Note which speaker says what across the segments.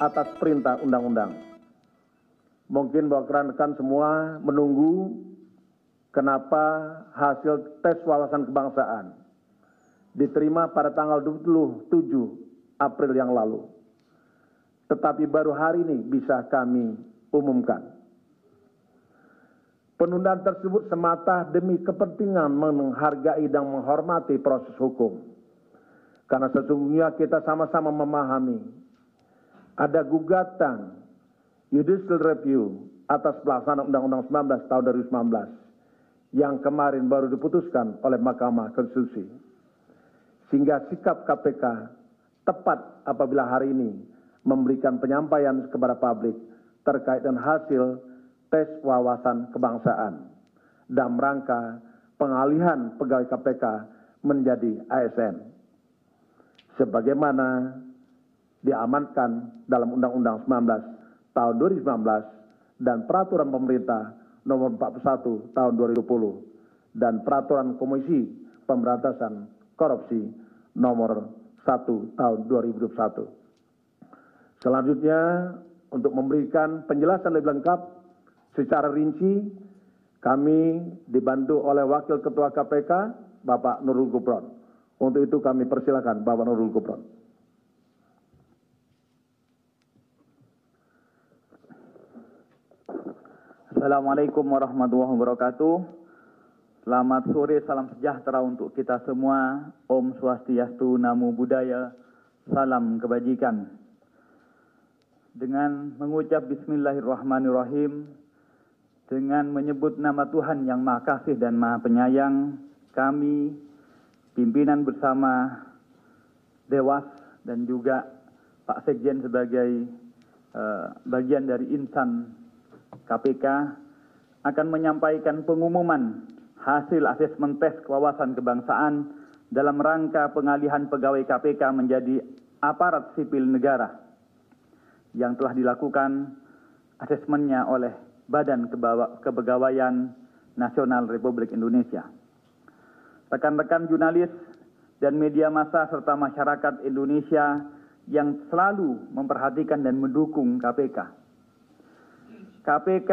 Speaker 1: atas perintah undang-undang. Mungkin bahwa rekan-rekan semua menunggu kenapa hasil tes wawasan kebangsaan diterima pada tanggal 27 April yang lalu. Tetapi baru hari ini bisa kami umumkan. Penundaan tersebut semata demi kepentingan menghargai dan menghormati proses hukum. Karena sesungguhnya kita sama-sama memahami ada gugatan judicial review atas pelaksanaan Undang-Undang 19 tahun 2019 yang kemarin baru diputuskan oleh Mahkamah Konstitusi. Sehingga sikap KPK tepat apabila hari ini memberikan penyampaian kepada publik terkait dengan hasil tes wawasan kebangsaan dalam rangka pengalihan pegawai KPK menjadi ASN. Sebagaimana diamankan dalam Undang-Undang 19 tahun 2019 dan Peraturan Pemerintah Nomor 41 tahun 2020 dan Peraturan Komisi Pemberantasan Korupsi Nomor 1 tahun 2021. Selanjutnya untuk memberikan penjelasan lebih lengkap Secara rinci, kami dibantu oleh Wakil Ketua KPK, Bapak Nurul Gupron. Untuk itu kami persilakan Bapak Nurul Gupron.
Speaker 2: Assalamualaikum warahmatullahi wabarakatuh. Selamat sore, salam sejahtera untuk kita semua. Om Swastiastu, Namo Buddhaya, salam kebajikan. Dengan mengucap Bismillahirrahmanirrahim, dengan menyebut nama Tuhan yang Maha Kasih dan Maha Penyayang, kami pimpinan bersama Dewas dan juga Pak Sekjen sebagai uh, bagian dari insan KPK akan menyampaikan pengumuman hasil asesmen tes kewawasan kebangsaan dalam rangka pengalihan pegawai KPK menjadi aparat sipil negara yang telah dilakukan asesmennya oleh Badan Kepegawaian Nasional Republik Indonesia. Rekan-rekan jurnalis dan media massa serta masyarakat Indonesia yang selalu memperhatikan dan mendukung KPK. KPK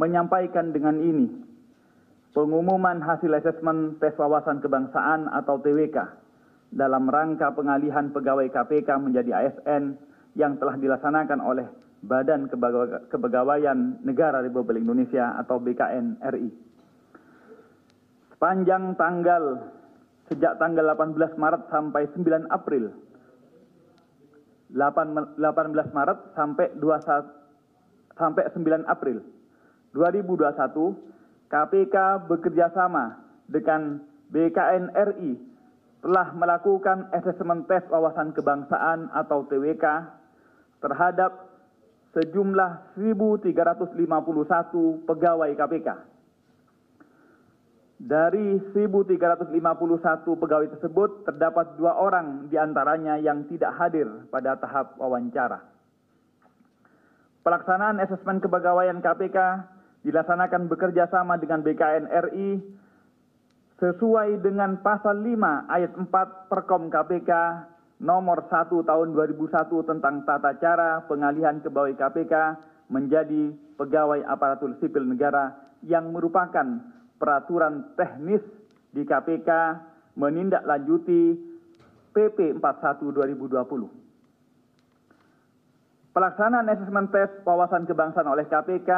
Speaker 2: menyampaikan dengan ini pengumuman hasil asesmen tes wawasan kebangsaan atau TWK dalam rangka pengalihan pegawai KPK menjadi ASN yang telah dilaksanakan oleh Badan Kepegawaian Negara Republik Indonesia atau BKN RI. Sepanjang tanggal sejak tanggal 18 Maret sampai 9 April 18 Maret sampai 21 sampai 9 April 2021 KPK bekerjasama dengan BKN RI telah melakukan asesmen tes wawasan kebangsaan atau TWK terhadap sejumlah 1.351 pegawai KPK. Dari 1.351 pegawai tersebut, terdapat dua orang di antaranya yang tidak hadir pada tahap wawancara. Pelaksanaan asesmen kepegawaian KPK dilaksanakan bekerja sama dengan BKN RI sesuai dengan pasal 5 ayat 4 Perkom KPK nomor 1 tahun 2001 tentang tata cara pengalihan pegawai KPK menjadi pegawai aparatur sipil negara yang merupakan peraturan teknis di KPK menindaklanjuti PP 41 2020. Pelaksanaan asesmen tes wawasan kebangsaan oleh KPK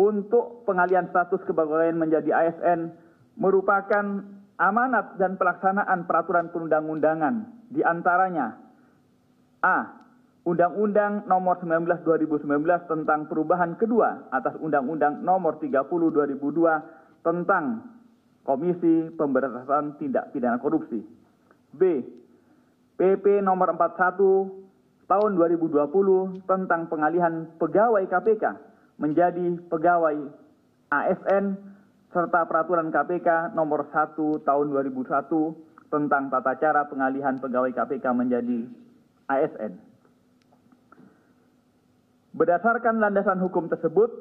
Speaker 2: untuk pengalihan status kepegawaian menjadi ASN merupakan amanat dan pelaksanaan peraturan perundang-undangan di antaranya A. Undang-Undang Nomor 19 2019 tentang perubahan kedua atas Undang-Undang Nomor 30 2002 tentang Komisi Pemberantasan Tindak Pidana Korupsi. B. PP Nomor 41 Tahun 2020 tentang pengalihan pegawai KPK menjadi pegawai ASN serta peraturan KPK Nomor 1 Tahun 2001 tentang tata cara pengalihan pegawai KPK menjadi ASN. Berdasarkan landasan hukum tersebut,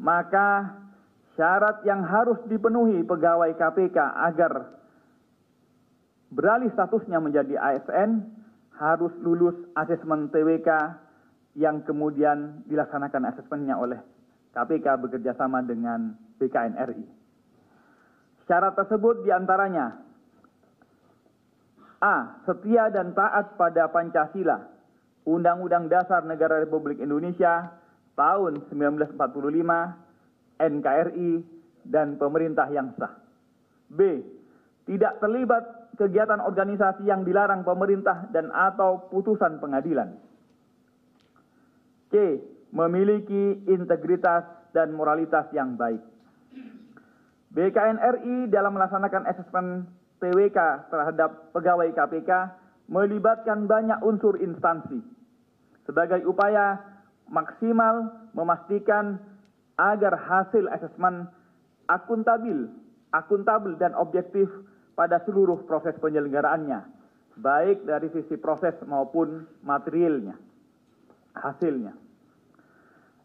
Speaker 2: maka syarat yang harus dipenuhi pegawai KPK agar beralih statusnya menjadi ASN harus lulus asesmen TWK yang kemudian dilaksanakan asesmennya oleh KPK bekerjasama dengan BKN RI. Syarat tersebut di antaranya A. Setia dan taat pada Pancasila, Undang-Undang Dasar Negara Republik Indonesia tahun 1945, NKRI, dan pemerintah yang sah. B. Tidak terlibat kegiatan organisasi yang dilarang pemerintah dan atau putusan pengadilan. C. Memiliki integritas dan moralitas yang baik. BKN RI dalam melaksanakan asesmen TWK terhadap pegawai KPK melibatkan banyak unsur instansi sebagai upaya maksimal memastikan agar hasil asesmen akuntabil, akuntabel dan objektif pada seluruh proses penyelenggaraannya, baik dari sisi proses maupun materialnya, hasilnya.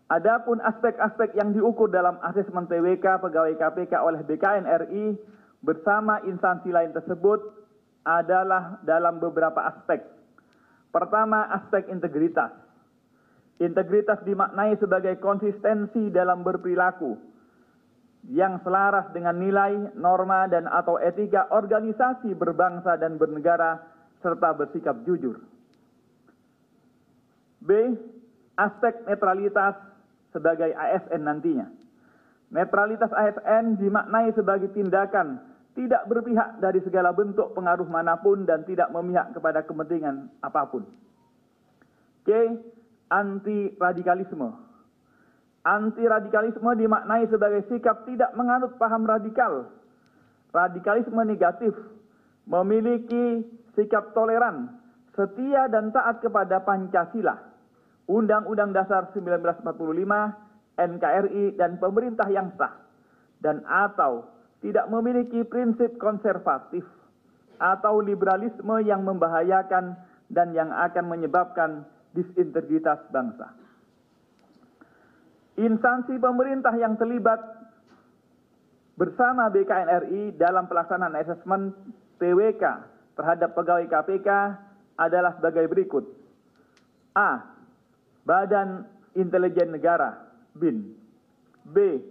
Speaker 2: Adapun aspek-aspek yang diukur dalam asesmen TWK pegawai KPK oleh BKN RI bersama instansi lain tersebut adalah dalam beberapa aspek. Pertama, aspek integritas. Integritas dimaknai sebagai konsistensi dalam berperilaku yang selaras dengan nilai, norma, dan atau etika organisasi berbangsa dan bernegara serta bersikap jujur. B. Aspek netralitas sebagai ASN nantinya. Netralitas ASN dimaknai sebagai tindakan tidak berpihak dari segala bentuk pengaruh mana pun dan tidak memihak kepada kepentingan apa pun. C. Anti radikalisme. Anti radikalisme dimaknai sebagai sikap tidak menganut paham radikal. Radikalisme negatif memiliki sikap toleran, setia dan taat kepada Pancasila Undang-Undang Dasar 1945, NKRI, dan pemerintah yang sah, dan atau tidak memiliki prinsip konservatif atau liberalisme yang membahayakan dan yang akan menyebabkan disintegritas bangsa. Instansi pemerintah yang terlibat bersama BKNRI dalam pelaksanaan asesmen PWK terhadap pegawai KPK adalah sebagai berikut. A. Badan Intelijen Negara BIN. B.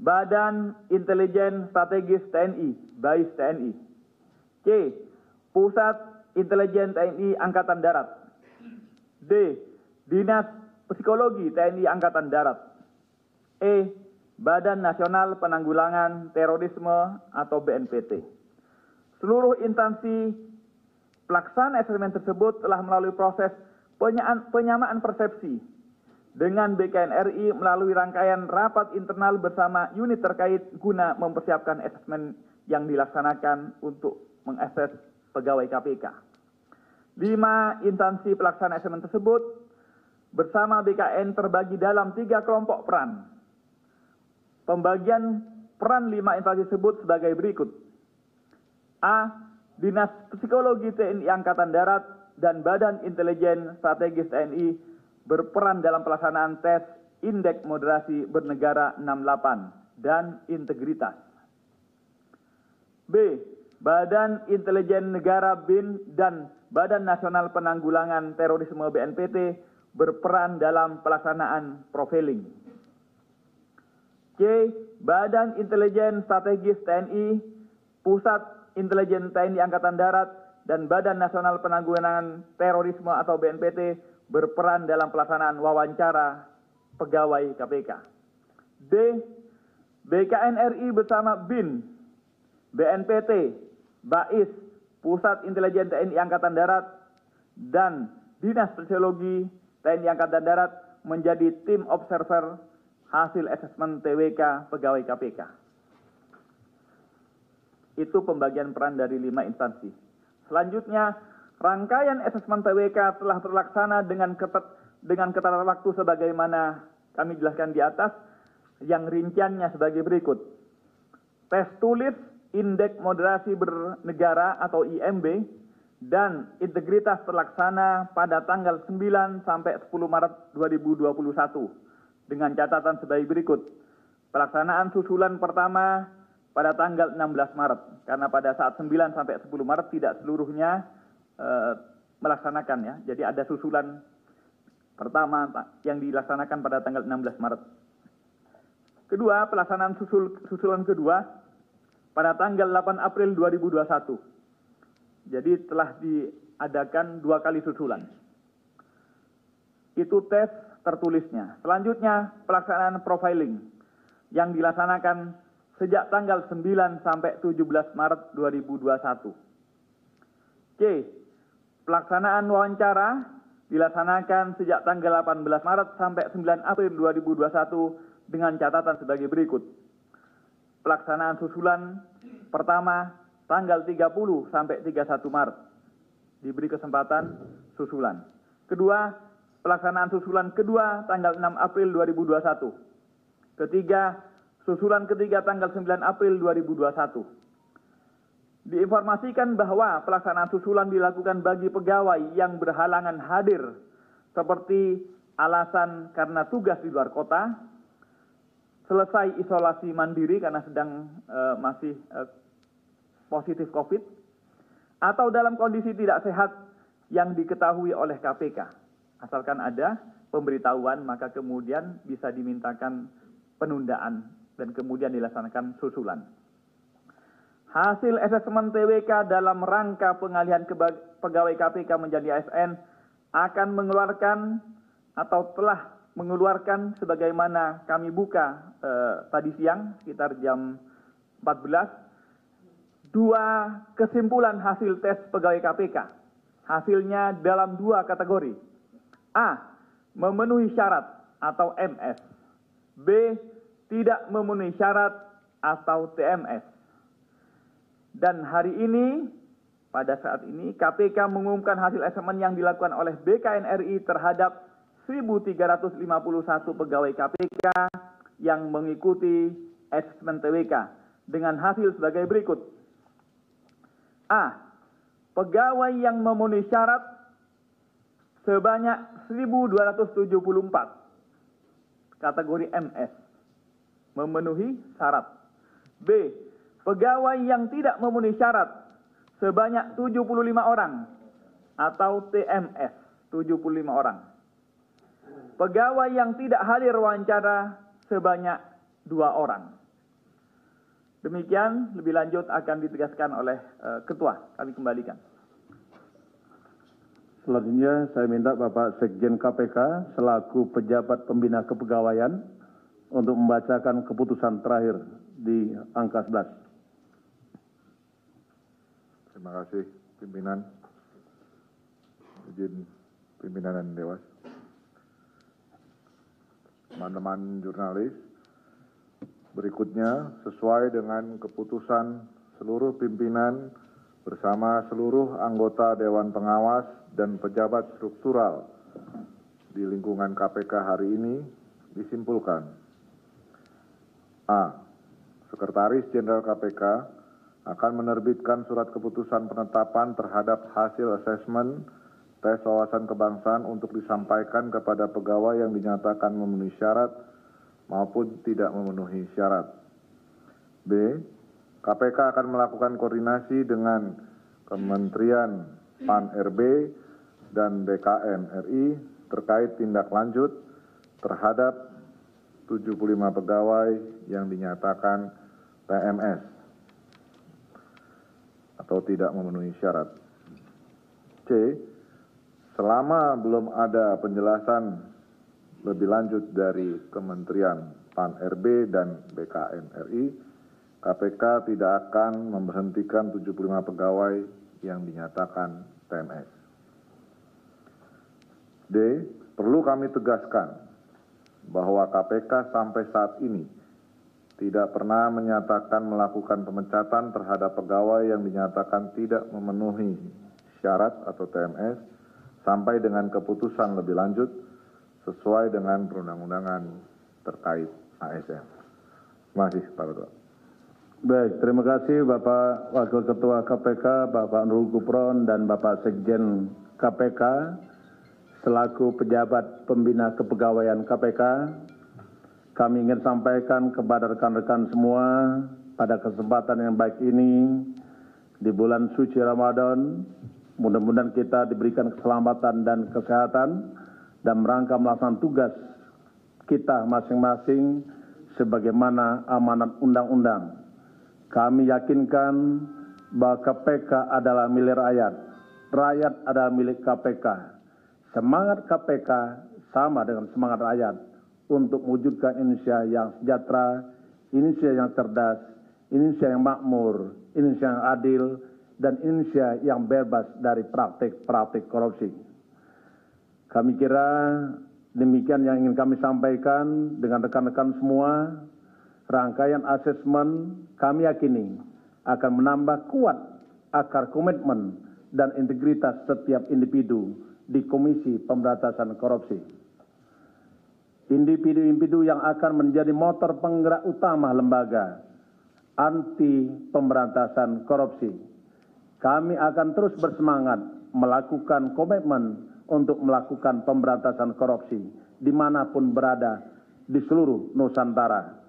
Speaker 2: Badan Intelijen Strategis TNI BAIS TNI. C. Pusat Intelijen TNI Angkatan Darat. D. Dinas Psikologi TNI Angkatan Darat. E. Badan Nasional Penanggulangan Terorisme atau BNPT. Seluruh instansi pelaksana asesmen tersebut telah melalui proses penyamaan persepsi dengan BKNRI melalui rangkaian rapat internal bersama unit terkait guna mempersiapkan asesmen yang dilaksanakan untuk mengakses pegawai KPK. Lima instansi pelaksana asesmen tersebut bersama BKN terbagi dalam tiga kelompok peran. Pembagian peran lima instansi tersebut sebagai berikut. A. Dinas Psikologi TNI Angkatan Darat dan Badan Intelijen Strategis TNI berperan dalam pelaksanaan tes Indeks Moderasi Bernegara 68 dan Integritas. B. Badan Intelijen Negara BIN dan Badan Nasional Penanggulangan Terorisme BNPT berperan dalam pelaksanaan profiling. C. Badan Intelijen Strategis TNI, Pusat Intelijen TNI Angkatan Darat, dan Badan Nasional Penanggulangan Terorisme atau BNPT berperan dalam pelaksanaan wawancara pegawai KPK. D. BKNRI bersama BIN, BNPT, BAIS, Pusat Intelijen TNI Angkatan Darat, dan Dinas Sosiologi TNI Angkatan Darat menjadi tim observer hasil asesmen TWK pegawai KPK. Itu pembagian peran dari lima instansi. Selanjutnya, rangkaian asesmen TWK telah terlaksana dengan ketat dengan ketat waktu sebagaimana kami jelaskan di atas yang rinciannya sebagai berikut. Tes tulis Indeks Moderasi Bernegara atau IMB dan integritas terlaksana pada tanggal 9 sampai 10 Maret 2021 dengan catatan sebagai berikut. Pelaksanaan susulan pertama pada tanggal 16 Maret karena pada saat 9 sampai 10 Maret tidak seluruhnya eh, melaksanakan ya. Jadi ada susulan pertama yang dilaksanakan pada tanggal 16 Maret. Kedua, pelaksanaan susul, susulan kedua pada tanggal 8 April 2021. Jadi telah diadakan dua kali susulan. Itu tes tertulisnya. Selanjutnya, pelaksanaan profiling yang dilaksanakan sejak tanggal 9 sampai 17 Maret 2021. C. Pelaksanaan wawancara dilaksanakan sejak tanggal 18 Maret sampai 9 April 2021 dengan catatan sebagai berikut. Pelaksanaan susulan pertama tanggal 30 sampai 31 Maret. Diberi kesempatan susulan. Kedua, pelaksanaan susulan kedua tanggal 6 April 2021. Ketiga, susulan ketiga tanggal 9 April 2021. Diinformasikan bahwa pelaksanaan susulan dilakukan bagi pegawai yang berhalangan hadir seperti alasan karena tugas di luar kota, selesai isolasi mandiri karena sedang uh, masih uh, positif COVID, atau dalam kondisi tidak sehat yang diketahui oleh KPK. Asalkan ada pemberitahuan, maka kemudian bisa dimintakan penundaan dan kemudian dilaksanakan susulan. Hasil asesmen TWK dalam rangka pengalihan pegawai KPK menjadi ASN akan mengeluarkan atau telah mengeluarkan sebagaimana kami buka eh, tadi siang sekitar jam 14 dua kesimpulan hasil tes pegawai KPK. Hasilnya dalam dua kategori. A. Memenuhi syarat atau MS. B. Tidak memenuhi syarat atau TMS. Dan hari ini, pada saat ini, KPK mengumumkan hasil asesmen yang dilakukan oleh BKNRI terhadap 1.351 pegawai KPK yang mengikuti asesmen TWK dengan hasil sebagai berikut. A. Pegawai yang memenuhi syarat sebanyak 1.274 kategori MS memenuhi syarat. B. Pegawai yang tidak memenuhi syarat sebanyak 75 orang atau TMS 75 orang. Pegawai yang tidak hadir wawancara sebanyak dua orang. Demikian lebih lanjut akan ditegaskan oleh uh, ketua. Kami kembalikan.
Speaker 1: Selanjutnya saya minta Bapak Sekjen KPK selaku pejabat pembina kepegawaian untuk membacakan keputusan terakhir di angka 11.
Speaker 3: Terima kasih pimpinan, izin pimpinan dan dewas teman-teman jurnalis. Berikutnya, sesuai dengan keputusan seluruh pimpinan bersama seluruh anggota Dewan Pengawas dan pejabat struktural di lingkungan KPK hari ini disimpulkan. A. Sekretaris Jenderal KPK akan menerbitkan surat keputusan penetapan terhadap hasil asesmen tes wawasan kebangsaan untuk disampaikan kepada pegawai yang dinyatakan memenuhi syarat maupun tidak memenuhi syarat. B. KPK akan melakukan koordinasi dengan Kementerian PAN-RB dan BKN RI terkait tindak lanjut terhadap 75 pegawai yang dinyatakan PMS atau tidak memenuhi syarat. C selama belum ada penjelasan lebih lanjut dari Kementerian PAN-RB dan BKN RI, KPK tidak akan memberhentikan 75 pegawai yang dinyatakan TMS. D. Perlu kami tegaskan bahwa KPK sampai saat ini tidak pernah menyatakan melakukan pemecatan terhadap pegawai yang dinyatakan tidak memenuhi syarat atau TMS sampai dengan keputusan lebih lanjut sesuai dengan perundang-undangan terkait ASN. Kasih Pak Ketua.
Speaker 1: Baik, terima kasih Bapak Wakil Ketua KPK, Bapak Nurul Gupron, dan Bapak Sekjen KPK, selaku pejabat pembina kepegawaian KPK. Kami ingin sampaikan kepada rekan-rekan semua pada kesempatan yang baik ini, di bulan suci Ramadan, Mudah-mudahan kita diberikan keselamatan dan kesehatan dan merangka melaksanakan tugas kita masing-masing sebagaimana amanat undang-undang. Kami yakinkan bahwa KPK adalah milik rakyat, rakyat adalah milik KPK. Semangat KPK sama dengan semangat rakyat untuk mewujudkan Indonesia yang sejahtera, Indonesia yang cerdas, Indonesia yang makmur, Indonesia yang adil, dan Indonesia yang bebas dari praktik-praktik korupsi. Kami kira demikian yang ingin kami sampaikan dengan rekan-rekan semua. Rangkaian asesmen kami yakini akan menambah kuat akar komitmen dan integritas setiap individu di Komisi Pemberantasan Korupsi. Individu-individu yang akan menjadi motor penggerak utama lembaga anti pemberantasan korupsi kami akan terus bersemangat melakukan komitmen untuk melakukan pemberantasan korupsi di mana pun berada di seluruh Nusantara.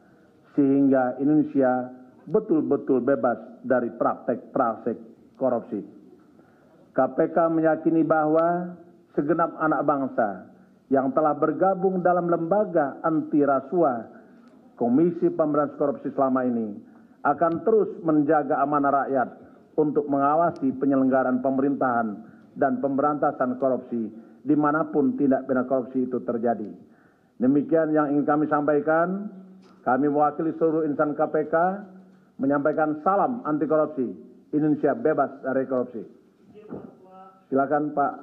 Speaker 1: Sehingga Indonesia betul-betul bebas dari praktek-praktek korupsi. KPK meyakini bahwa segenap anak bangsa yang telah bergabung dalam lembaga anti rasuah Komisi Pemberantasan Korupsi selama ini akan terus menjaga amanah rakyat untuk mengawasi penyelenggaraan pemerintahan dan pemberantasan korupsi di mana pun tindak pidana korupsi itu terjadi. Demikian yang ingin kami sampaikan. Kami mewakili seluruh insan KPK menyampaikan salam anti korupsi. Indonesia bebas dari korupsi. Silakan Pak.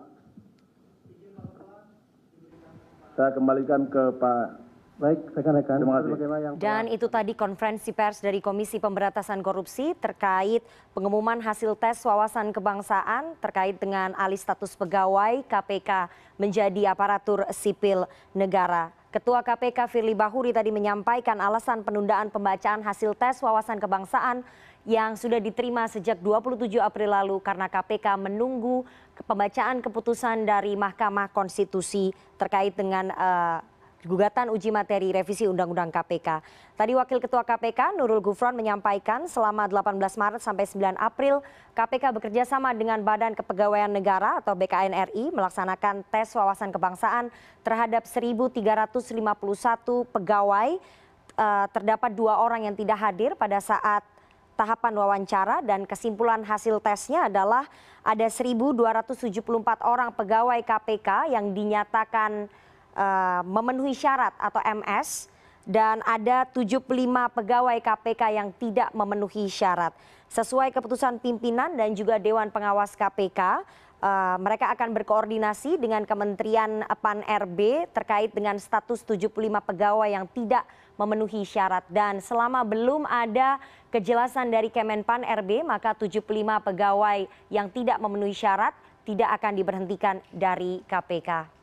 Speaker 1: Saya kembalikan ke Pak
Speaker 4: Baik, rekan-rekan.
Speaker 1: Terima kasih.
Speaker 5: Dan itu tadi konferensi pers dari Komisi Pemberantasan Korupsi terkait pengumuman hasil tes wawasan kebangsaan terkait dengan alih status pegawai KPK menjadi aparatur sipil negara. Ketua KPK Firly Bahuri tadi menyampaikan alasan penundaan pembacaan hasil tes wawasan kebangsaan yang sudah diterima sejak 27 April lalu karena KPK menunggu pembacaan keputusan dari Mahkamah Konstitusi terkait dengan uh, gugatan uji materi revisi Undang-Undang KPK. Tadi Wakil Ketua KPK Nurul Gufron menyampaikan selama 18 Maret sampai 9 April KPK bekerja sama dengan Badan Kepegawaian Negara atau BKNRI melaksanakan tes wawasan kebangsaan terhadap 1.351 pegawai. Uh, terdapat dua orang yang tidak hadir pada saat tahapan wawancara dan kesimpulan hasil tesnya adalah ada 1.274 orang pegawai KPK yang dinyatakan memenuhi syarat atau ms dan ada 75 pegawai KPK yang tidak memenuhi syarat. Sesuai keputusan pimpinan dan juga Dewan Pengawas KPK, uh, mereka akan berkoordinasi dengan Kementerian PAN RB terkait dengan status 75 pegawai yang tidak memenuhi syarat dan selama belum ada kejelasan dari Kemenpan RB maka 75 pegawai yang tidak memenuhi syarat tidak akan diberhentikan dari KPK.